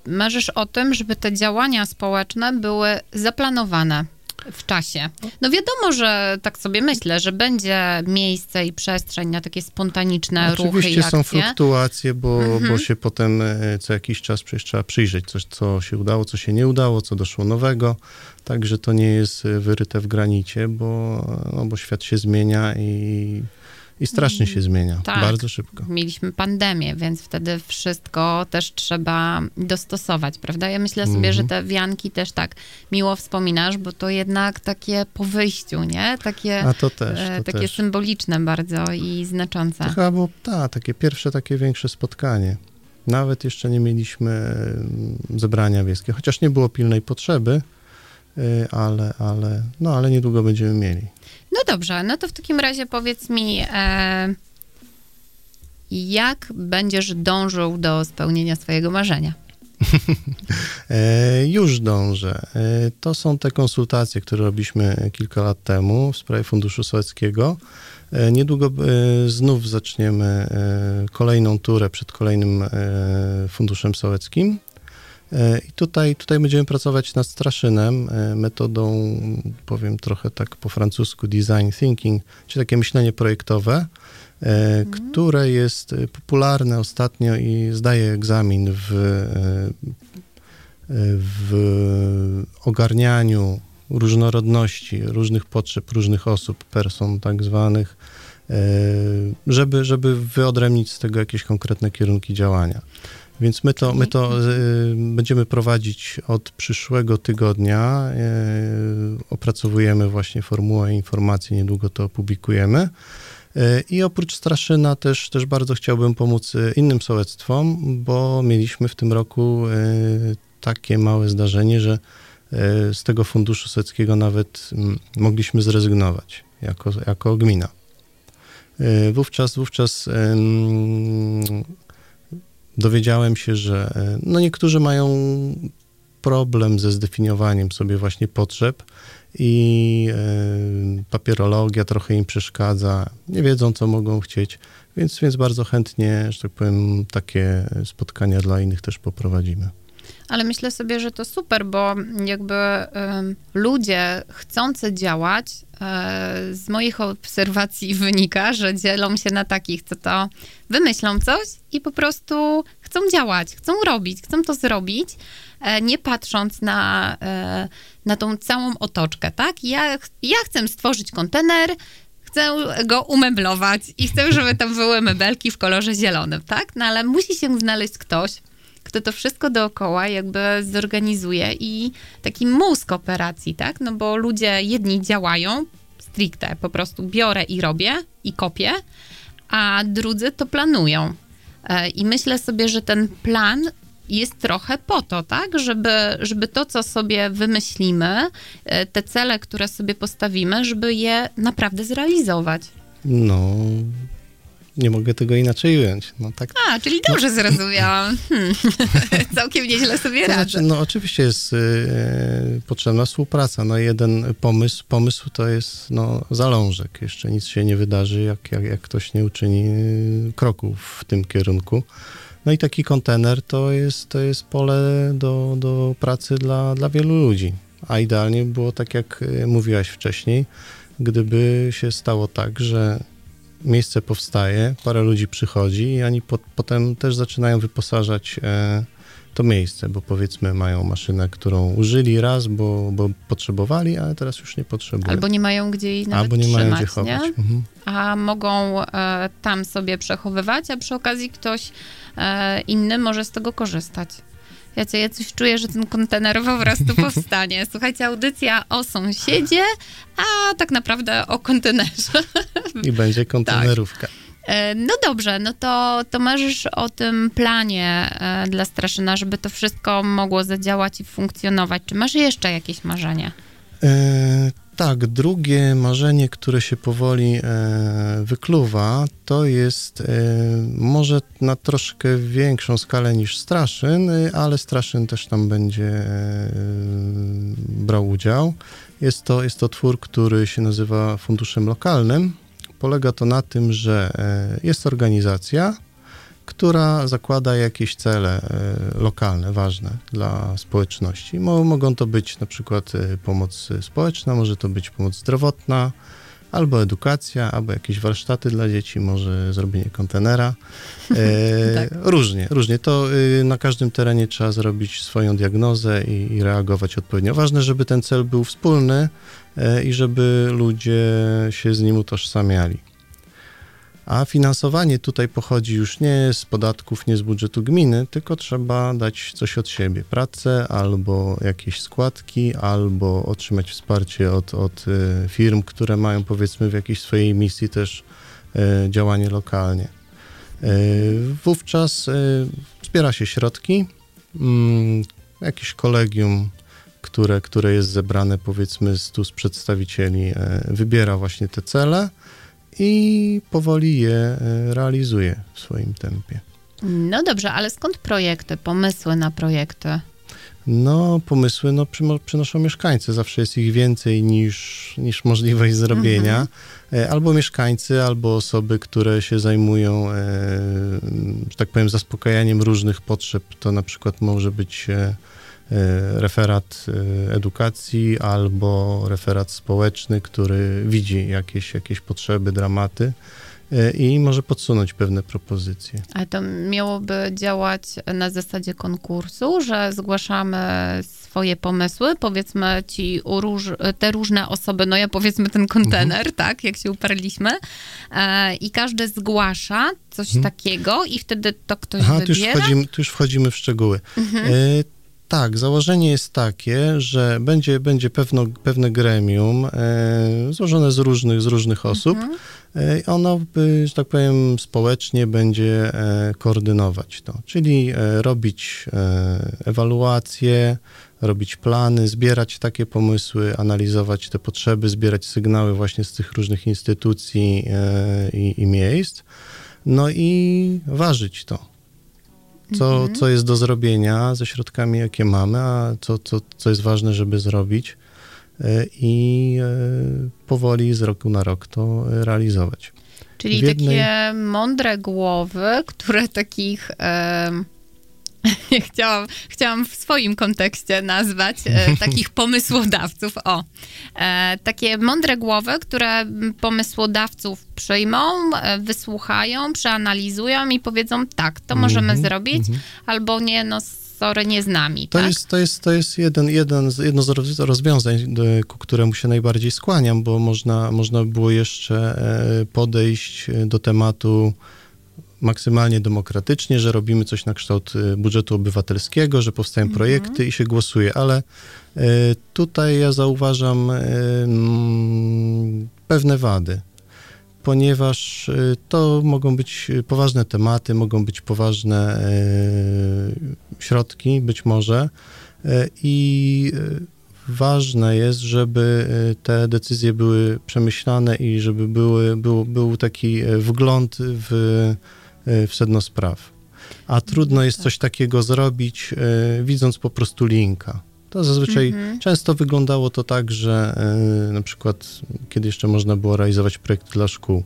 marzysz o tym, żeby te działania społeczne były zaplanowane w czasie. No wiadomo, że tak sobie myślę, że będzie miejsce i przestrzeń na takie spontaniczne ruchy i Oczywiście są fluktuacje, bo, Mhm. bo się potem e, co jakiś czas przecież trzeba przyjrzeć, coś, co się udało, co się nie udało, co doszło nowego. Także to nie jest e, wyryte w granicie, bo, no, bo świat się zmienia i, i strasznie się zmienia. tak. Bardzo szybko. Mieliśmy pandemię, więc wtedy wszystko też trzeba dostosować, prawda? Ja myślę sobie, Mhm. że te wianki też tak miło wspominasz, bo to jednak takie po wyjściu, nie? Takie, A to też, e, to takie też. symboliczne bardzo i znaczące. To chyba było ta, takie pierwsze takie większe spotkanie. Nawet jeszcze nie mieliśmy mm, zebrania wiejskie, chociaż nie było pilnej potrzeby, ale, ale, no, ale niedługo będziemy mieli. No dobrze, no to w takim razie powiedz mi, e, jak będziesz dążył do spełnienia swojego marzenia? E, już dążę. E, to są te konsultacje, które robiliśmy kilka lat temu w sprawie Funduszu Sołeckiego. E, niedługo e, znów zaczniemy e, kolejną turę przed kolejnym Funduszem Sołeckim. E, I tutaj, tutaj będziemy pracować nad Straszynem e, metodą, powiem trochę tak po francusku, design thinking, czyli takie myślenie projektowe, e, które jest popularne ostatnio i zdaje egzamin w, w ogarnianiu różnorodności, różnych potrzeb, różnych osób, person tak zwanych, żeby, żeby wyodrębnić z tego jakieś konkretne kierunki działania. Więc my to, my to e, będziemy prowadzić od przyszłego tygodnia. E, opracowujemy właśnie formułę informacji, niedługo to opublikujemy. E, I oprócz Straszyna też, też bardzo chciałbym pomóc innym sołectwom, bo mieliśmy w tym roku takie małe zdarzenie, że z tego funduszu sołeckiego nawet mm, mogliśmy zrezygnować jako, jako gmina. Wówczas, wówczas dowiedziałem się, że e, no niektórzy mają problem ze zdefiniowaniem sobie właśnie potrzeb i e, papierologia trochę im przeszkadza, nie wiedzą, co mogą chcieć, więc, więc bardzo chętnie, że tak powiem, takie spotkania dla innych też poprowadzimy. Ale myślę sobie, że to super, bo jakby ludzie chcący działać, e, z moich obserwacji wynika, że dzielą się na takich, co to wymyślą coś i po prostu chcą działać, chcą robić, chcą to zrobić, e, nie patrząc na, e, na tą całą otoczkę, tak? Ja, ja chcę stworzyć kontener, chcę go umeblować i chcę, żeby tam były mebelki w kolorze zielonym, tak? No ale musi się znaleźć ktoś, kto to wszystko dookoła jakby zorganizuje i taki mózg operacji, tak? No bo ludzie jedni działają stricte, po prostu biorę i robię i kopię, a drudzy to planują. E, I myślę sobie, że ten plan jest trochę po to, tak? Żeby, żeby to, co sobie wymyślimy, e, te cele, które sobie postawimy, żeby je naprawdę zrealizować. No, nie mogę tego inaczej ująć. No tak A, czyli dobrze zrozumiałam. Hmm. Całkiem nieźle sobie To radzę. znaczy, no oczywiście jest y, potrzebna współpraca. No jeden pomysł, pomysł to jest no, zalążek. Jeszcze nic się nie wydarzy, jak, jak, jak ktoś nie uczyni y, kroku w tym kierunku. No i taki kontener to jest, to jest pole do, do pracy dla, dla wielu ludzi. A idealnie było tak, jak y, mówiłaś wcześniej, gdyby się stało tak, że miejsce powstaje, parę ludzi przychodzi i oni po, potem też zaczynają wyposażać e, to miejsce, bo powiedzmy mają maszynę, którą użyli raz, bo, bo potrzebowali, ale teraz już nie potrzebują. Albo nie mają gdzie jej nawet Albo nie mają gdzie trzymać, chować. Mhm. a mogą e, tam sobie przechowywać, a przy okazji ktoś e, inny może z tego korzystać. Ja, co, ja coś czuję, że ten kontener po prostu powstanie. Słuchajcie, audycja o sąsiedzie, a tak naprawdę o kontenerze. I będzie kontenerówka. E, No dobrze, no to, to marzysz o tym planie e, dla Straszyna, żeby to wszystko mogło zadziałać i funkcjonować. Czy masz jeszcze jakieś marzenia? E, tak, drugie marzenie, które się powoli e, wykluwa, to jest e, może na troszkę większą skalę niż Straszyn, e, ale Straszyn też tam będzie e, brał udział. Jest to, jest to twór, który się nazywa Funduszem Lokalnym. Polega to na tym, że e, jest organizacja, która zakłada jakieś cele e, lokalne, ważne dla społeczności. Mo- Mogą to być na przykład e, pomoc społeczna, może to być pomoc zdrowotna, albo edukacja, albo jakieś warsztaty dla dzieci, może zrobienie kontenera. E, Tak. Różnie, różnie. To y, na każdym terenie trzeba zrobić swoją diagnozę i, i reagować odpowiednio. Ważne, żeby ten cel był wspólny e, i żeby ludzie się z nim utożsamiali. A finansowanie tutaj pochodzi już nie z podatków, nie z budżetu gminy, tylko trzeba dać coś od siebie. Pracę albo jakieś składki, albo otrzymać wsparcie od, od e, firm, które mają powiedzmy w jakiejś swojej misji też e, działanie lokalnie. E, Wówczas zbiera się środki, mm, jakieś kolegium, które, które jest zebrane powiedzmy z, tu z przedstawicieli, wybiera właśnie te cele i powoli je e, realizuje w swoim tempie. No dobrze, ale skąd projekty, pomysły na projekty? No, pomysły no, przynoszą mieszkańcy. Zawsze jest ich więcej niż, niż możliwość zrobienia. E, Albo mieszkańcy, albo osoby, które się zajmują, e, że tak powiem, zaspokajaniem różnych potrzeb. To na przykład może być referat e, edukacji albo referat społeczny, który widzi jakieś, jakieś potrzeby, dramaty e, i może podsunąć pewne propozycje. Ale to miałoby działać na zasadzie konkursu, że zgłaszamy swoje pomysły, powiedzmy ci róż, te różne osoby, no ja powiedzmy ten kontener, tak, jak się uparliśmy, e, i każdy zgłasza coś takiego i wtedy to ktoś Aha, tu już, wybiera? wchodzimy, tu już wchodzimy w szczegóły. E, tak, założenie jest takie, że będzie, będzie pewno, pewne gremium e, złożone z różnych, z różnych osób. E, i ono, by, że tak powiem, społecznie będzie e, koordynować to, czyli e, robić e, ewaluacje, robić plany, zbierać takie pomysły, analizować te potrzeby, zbierać sygnały właśnie z tych różnych instytucji e, i, i miejsc, no i ważyć to co, co jest do zrobienia ze środkami, jakie mamy, a co, co, co jest ważne, żeby zrobić e, i e, powoli z roku na rok to realizować. Czyli jednej- takie mądre głowy, które takich. chciałam, chciałam w swoim kontekście nazwać e, takich pomysłodawców. O, e, takie mądre głowy, które pomysłodawców przyjmą, e, wysłuchają, przeanalizują i powiedzą: tak, to możemy Mhm, zrobić, albo nie, no sorry, nie z nami. To tak? jest, to jest, to jest jeden, jeden z, jedno z roz- rozwiązań, do, ku któremu się najbardziej skłaniam, bo można, można było jeszcze e, podejść do tematu maksymalnie demokratycznie, że robimy coś na kształt e, budżetu obywatelskiego, że powstają projekty i się głosuje, ale e, tutaj ja zauważam e, mm, pewne wady ponieważ y, to mogą być y, poważne tematy, mogą być poważne y, środki, być może, y, i y, ważne jest, żeby y, te decyzje były przemyślane i żeby były, był, był taki y, wgląd w, y, w sedno spraw. A trudno jest coś takiego zrobić, y, widząc po prostu linka. To zazwyczaj często wyglądało to tak, że y, na przykład kiedy jeszcze można było realizować projekt dla szkół,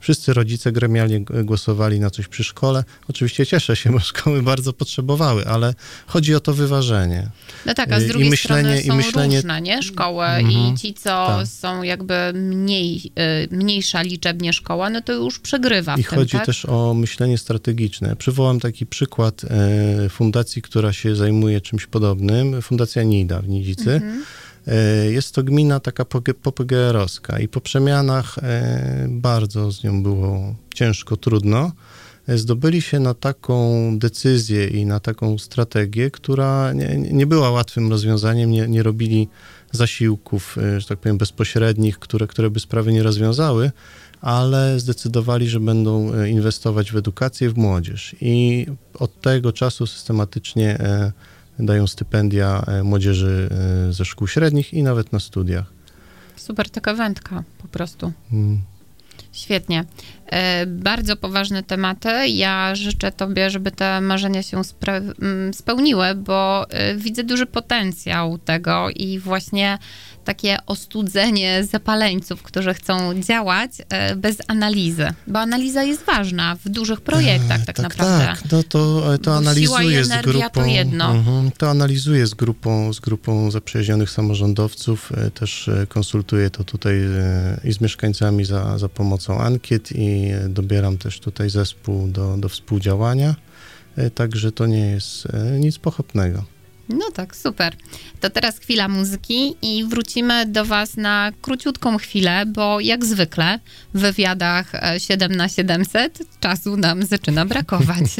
wszyscy rodzice gremialnie głosowali na coś przy szkole. Oczywiście cieszę się, bo szkoły bardzo potrzebowały, ale chodzi o to wyważenie. No tak, a z I drugiej myślenie- strony i są myślenie- różne, nie? Szkoły Mhm, i ci, co tak. są jakby mniej, y, mniejsza liczebnie szkoła, no to już przegrywa w I tym, chodzi tak? też o myślenie strategiczne. Przywołam taki przykład e, fundacji, która się zajmuje czymś podobnym. Fundacja NIDA w Nidzicy. Mhm. E, Jest to gmina taka popgr-owska i po przemianach e, bardzo z nią było ciężko, trudno. E, Zdobyli się na taką decyzję i na taką strategię, która nie, nie była łatwym rozwiązaniem, nie, nie robili zasiłków, że tak powiem, bezpośrednich, które, które by sprawy nie rozwiązały, ale zdecydowali, że będą inwestować w edukację, w młodzież. I od tego czasu systematycznie dają stypendia e, młodzieży e, ze szkół średnich i nawet na studiach. Super taka wędka po prostu. Mm. Świetnie. E, Bardzo poważne tematy. Ja życzę Tobie, żeby te marzenia się spra- m, spełniły, bo e, widzę duży potencjał tego i właśnie takie ostudzenie zapaleńców, którzy chcą działać e, bez analizy, bo analiza jest ważna w dużych projektach tak, naprawdę. Tak, no to, to analizuję z grupą. to jedno. Mhm, to analizuję z grupą, z grupą zaprzyjaźnionych samorządowców. Też konsultuję to tutaj i z mieszkańcami za, za pomocą ankiet i e, dobieram też tutaj zespół do, do współdziałania. E, Także to nie jest e, nic pochopnego. No tak, super. To teraz chwila muzyki i wrócimy do Was na króciutką chwilę, bo jak zwykle w wywiadach e, 7 na 700 czasu nam zaczyna brakować.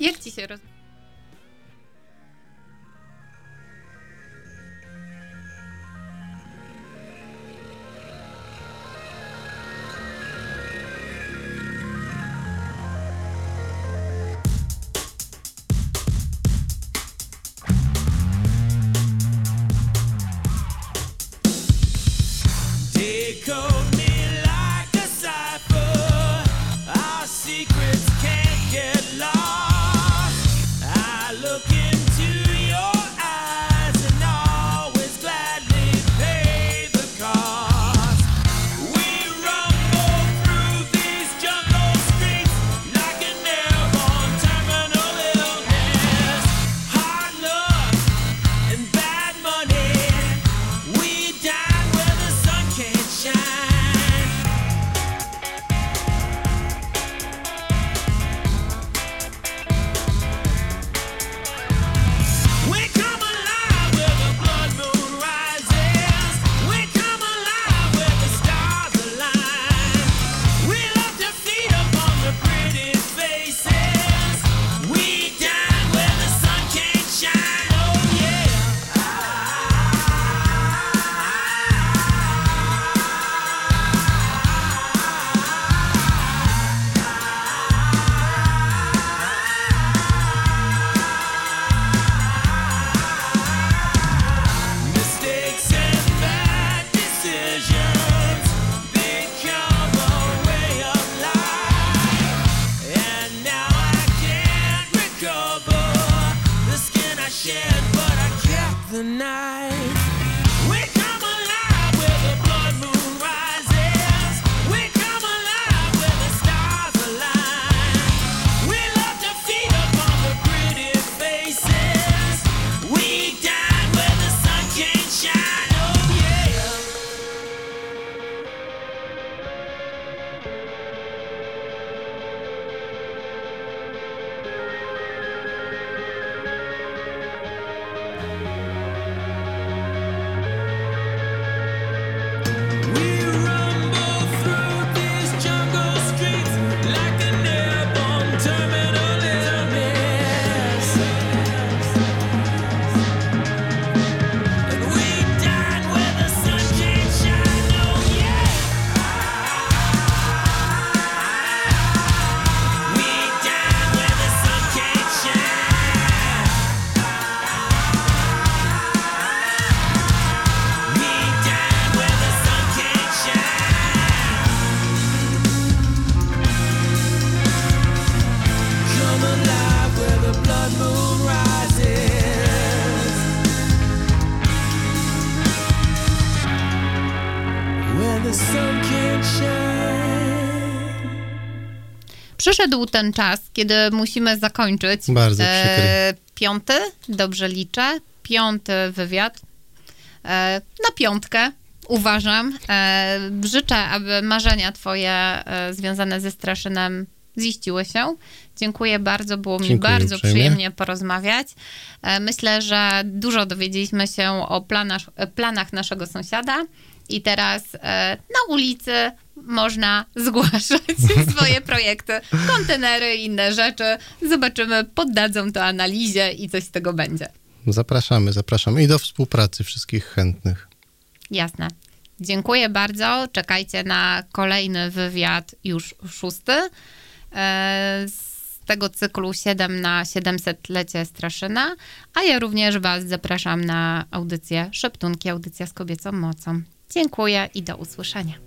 jak Ci się roz... Go. Przyszedł ten czas, kiedy musimy zakończyć. Bardzo przykry. piąty, dobrze liczę, piąty wywiad. E, na piątkę, uważam. E, życzę, aby marzenia twoje e, związane ze Straszynem ziściły się. Dziękuję bardzo, było mi Dziękuję bardzo uprzejmie. przyjemnie porozmawiać. E, myślę, że dużo dowiedzieliśmy się o planach, planach naszego sąsiada i teraz e, na ulicy można zgłaszać swoje projekty, kontenery i inne rzeczy. Zobaczymy, poddadzą to analizie i coś z tego będzie. Zapraszamy, zapraszamy i do współpracy wszystkich chętnych. Jasne. Dziękuję bardzo. Czekajcie na kolejny wywiad, już szósty, e, z tego cyklu 7 na 700-lecie Straszyna. A ja również Was zapraszam na audycję Szeptunki, audycja z kobiecą mocą. Dziękuję i do usłyszenia.